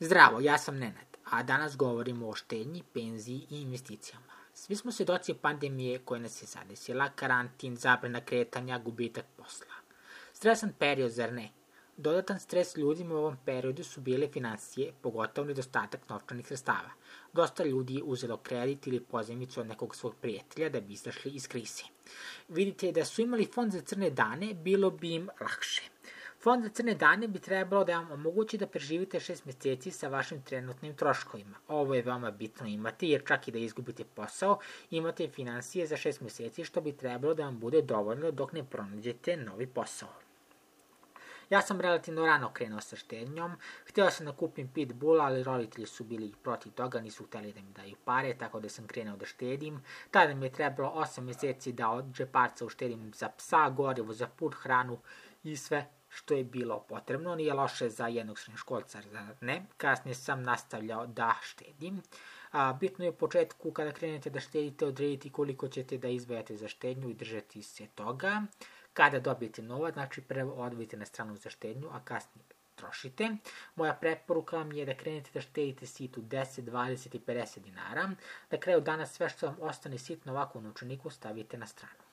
Zdravo, ja sam Nenad, a danas govorimo o štednji, penziji i investicijama. Svi smo svedoci pandemije koja nas je zadesila, karantin, zabrana kretanja, gubitak posla. Stresan period, zar ne? Dodatan stres ljudima u ovom periodu su bile financije, pogotovo nedostatak novčanih sredstava. Dosta ljudi je uzelo kredit ili pozemicu od nekog svog prijatelja da bi izašli iz krise. Vidite da su imali fond za crne dane, bilo bi im lakše. Fond za crne dane bi trebalo da vam omogući da preživite 6 meseci sa vašim trenutnim troškovima. Ovo je veoma bitno imati, jer čak i da izgubite posao, imate financije za 6 meseci, što bi trebalo da vam bude dovoljno dok ne pronađete novi posao. Ja sam relativno rano krenuo sa štednjom, hteo sam da kupim pitbull, ali roditelji su bili protiv toga, nisu hteli da mi daju pare, tako da sam krenuo da štedim. Tada mi je trebalo 8 meseci da od džeparca uštedim za psa, gorivo za put, hranu i sve što je bilo potrebno. Nije loše za jednog srednjoškolca, ne. Kasnije sam nastavljao da štedim. A, bitno je u početku kada krenete da štedite odrediti koliko ćete da izvajate za štednju i držati se toga. Kada dobijete novac, znači prvo odvojite na stranu za štednju, a kasnije trošite. Moja preporuka vam je da krenete da štedite situ 10, 20 i 50 dinara. Na kraju dana sve što vam ostane sitno ovako u novčaniku stavite na stranu.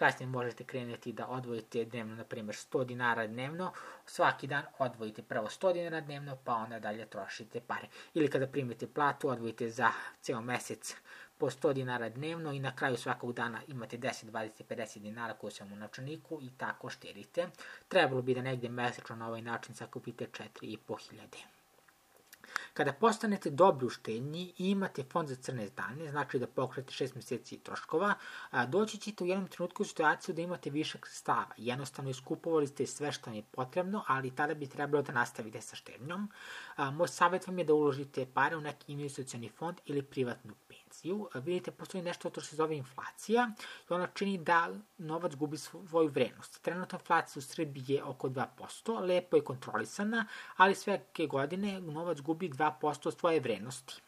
Kasnije možete krenuti da odvojite dnevno, na primjer 100 dinara dnevno, svaki dan odvojite prvo 100 dinara dnevno, pa onda dalje trošite pare. Ili kada primite platu, odvojite za ceo mesec po 100 dinara dnevno i na kraju svakog dana imate 10, 20, 50 dinara koje sam u novčaniku i tako štedite. Trebalo bi da negde mesečno na ovaj način sakupite 4500. Kada postanete dobri u štednji i imate fond za crne dane, znači da pokrete 6 meseci troškova, doći ćete u jednom trenutku u situaciju da imate višak stava. Jednostavno iskupovali ste sve što vam je potrebno, ali tada bi trebalo da nastavite sa štednjom. Moj savjet vam je da uložite pare u neki investicioni fond ili privatnu inflaciju, vidite, postoji nešto što se zove inflacija i ona čini da novac gubi svoju vrednost. Trenutna inflacija u Srbiji je oko 2%, lepo je kontrolisana, ali sveke godine novac gubi 2% svoje vrednosti.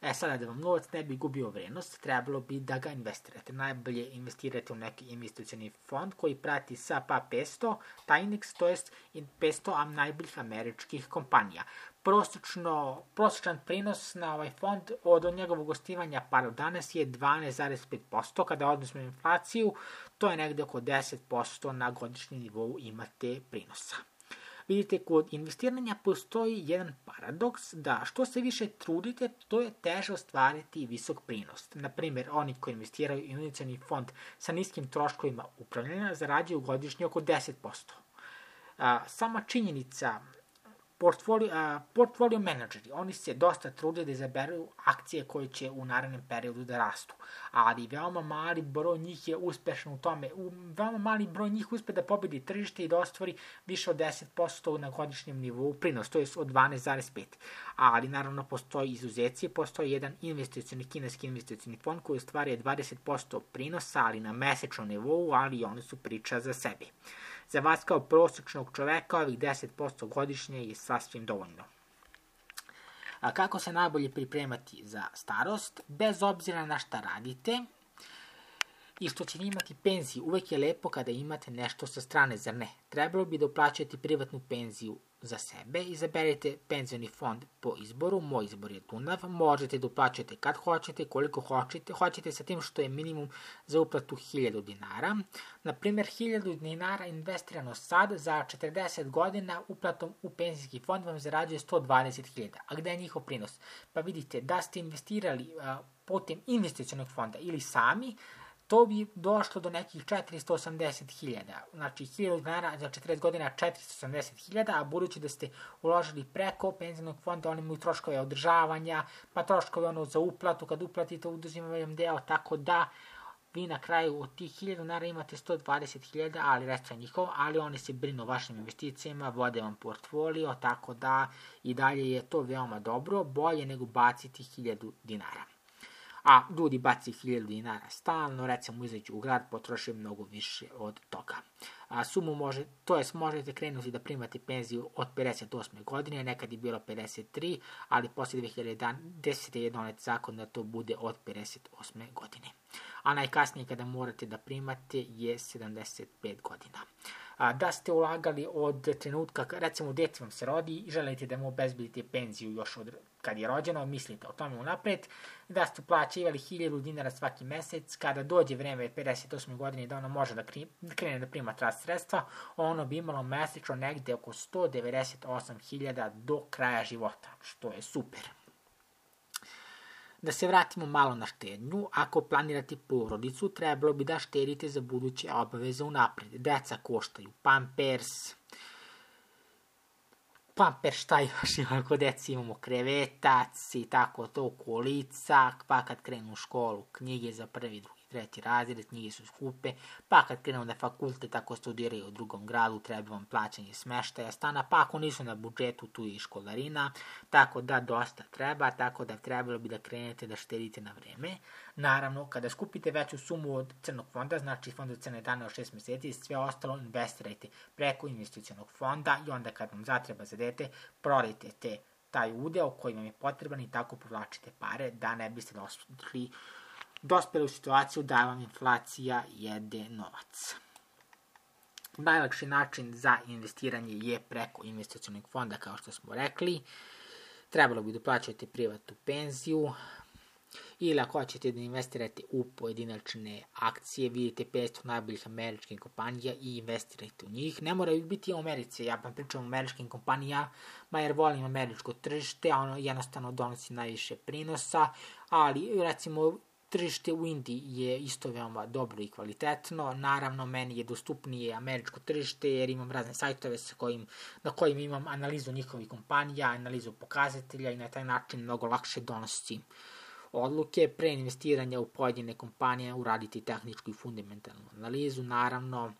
E sada, da vam novac ne bi gubio vrednost, trebalo bi da ga investirate. Najbolje investirate u neki investicioni fond koji prati SAPA 500, Tinex, to jest 500 najboljih američkih kompanija prosečno, prosečan prinos na ovaj fond od njegovog gostivanja pa do danas je 12,5%. Kada odnosimo inflaciju, to je negde oko 10% na godišnji nivou imate prinosa. Vidite, kod investiranja postoji jedan paradoks da što se više trudite, to je teže ostvariti visok prinos. Naprimer, oni koji investiraju investicioni fond sa niskim troškovima upravljanja zarađuju godišnje oko 10%. sama činjenica portfolio, a, portfolio menadžeri, oni se dosta trude da izaberu akcije koje će u narednom periodu da rastu, ali veoma mali broj njih je uspešan u tome, u, veoma mali broj njih uspe da pobedi tržište i da ostvari više od 10% na godišnjem nivou prinos, to je od 12,5. Ali naravno postoji izuzeci, postoji jedan investicioni, kineski investicioni fond koji ostvaruje 20% prinosa, ali na mesečnom nivou, ali oni su priča za sebi. Za vas kao prosječnog čoveka ovih 10% godišnje je sasvim dovoljno. A kako se najbolje pripremati za starost? Bez obzira na šta radite, i što će imati penziju. Uvek je lepo kada imate nešto sa strane, zar ne? Trebalo bi da uplaćate privatnu penziju za sebe, izaberite penzioni fond po izboru, moj izbor je Dunav, možete da uplaćate kad hoćete, koliko hoćete, hoćete sa tim što je minimum za uplatu 1000 dinara. Na primjer, 1000 dinara investirano sad za 40 godina uplatom u penzijski fond vam zarađuje 120.000. A gde je njihov prinos? Pa vidite, da ste investirali a, putem investicionog fonda ili sami, to bi došlo do nekih 480.000. Znači, 1000 dinara za 40 godina 480.000, a budući da ste uložili preko penzijnog fonda, oni imaju troškove održavanja, pa troškove ono za uplatu, kad uplatite uduzimaju vam deo, tako da vi na kraju od tih 1000 dinara imate 120.000, ali resto je njihovo, ali oni se brinu o vašim investicijama, vode vam portfolio, tako da i dalje je to veoma dobro, bolje nego baciti 1000 dinara a ljudi baci 1000 dinara stalno, recimo izađu u grad, potroše mnogo više od toga. A sumu može, to jest možete krenuti da primate penziju od 58. godine, nekad je bilo 53, ali posle 2010. je donet zakon da to bude od 58. godine. A najkasnije kada morate da primate je 75 godina. a, da ste ulagali od trenutka, recimo dete vam se rodi i želite da mu obezbedite penziju još od kad je rođeno, mislite o tome unapred, da ste plaćivali 1000 dinara svaki mesec, kada dođe vreme 58. godine da ono može da, da krene da prima trast sredstva, ono bi imalo mesečno negde oko 198.000 do kraja života, što je super. Da se vratimo malo na štednju, ako planirate porodicu, trebalo bi da štedite za buduće obaveze unapred. Deca koštaju pampers, pamper šta još? Ima kod deci, imamo krevetac i tako to, kolica, pa kad krenu u školu, knjige za prvi, drugi, treći razred, knjige su skupe, pa kad krenu na fakultet, ako studiraju u drugom gradu, treba vam plaćanje smeštaja stana, pa ako nisu na budžetu, tu je i školarina, tako da dosta treba, tako da trebalo bi da krenete da štedite na vreme. Naravno, kada skupite veću sumu od crnog fonda, znači fond od crne dane od 6 meseci, sve ostalo investirajte preko investicionog fonda i onda kad vam zatreba za dete, prodajte te taj udeo koji vam je potreban i tako povlačite pare da ne biste došli dospeli u situaciju da vam inflacija jede novac. Najlakši način za investiranje je preko investicionog fonda, kao što smo rekli. Trebalo bi da plaćate privatnu penziju, ili ako hoćete da investirate u pojedinačne akcije, vidite 500 najboljih američkih kompanija i investirajte u njih. Ne moraju biti u Americi, ja vam pričam o američkim kompanijama, jer volim američko tržište, ono jednostavno donosi najviše prinosa, ali recimo tržište u Indiji je isto veoma dobro i kvalitetno. Naravno, meni je dostupnije američko tržište jer imam razne sajtove sa kojim, na kojim imam analizu njihovih kompanija, analizu pokazatelja i na taj način mnogo lakše donosim odluke. Pre investiranja u pojedine kompanije uraditi tehničku i fundamentalnu analizu, naravno,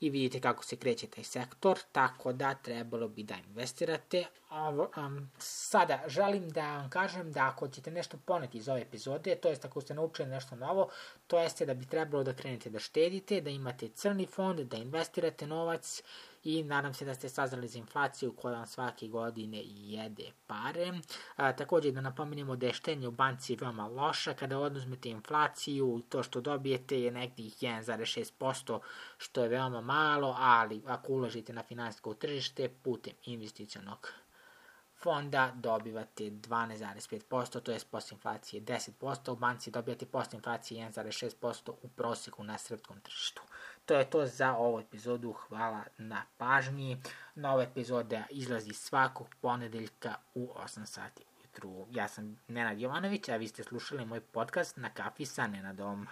i vidite kako se kreće taj sektor, tako da trebalo bi da investirate. Ovo, um, sada, želim da vam kažem da ako ćete nešto poneti iz ove epizode, to jest ako ste naučili nešto novo, to jeste da bi trebalo da krenete da štedite, da imate crni fond, da investirate novac i nadam se da ste saznali za inflaciju koja vam svake godine jede pare. A, takođe da napomenemo da je štenje u banci veoma loša, kada oduzmete inflaciju, to što dobijete je nekih 1,6%, što je veoma malo, ali ako uložite na finansijsko tržište putem investicionog fonda dobivate 12,5%, to je post inflacije 10%, u banci dobijate post inflacije 1,6% u proseku na srpskom tržištu. To je to za ovu epizodu, hvala na pažnji. Nova epizoda izlazi svakog ponedeljka u 8 sati ujutru. Ja sam Nenad Jovanović, a vi ste slušali moj podcast na kafi sa Nenadom.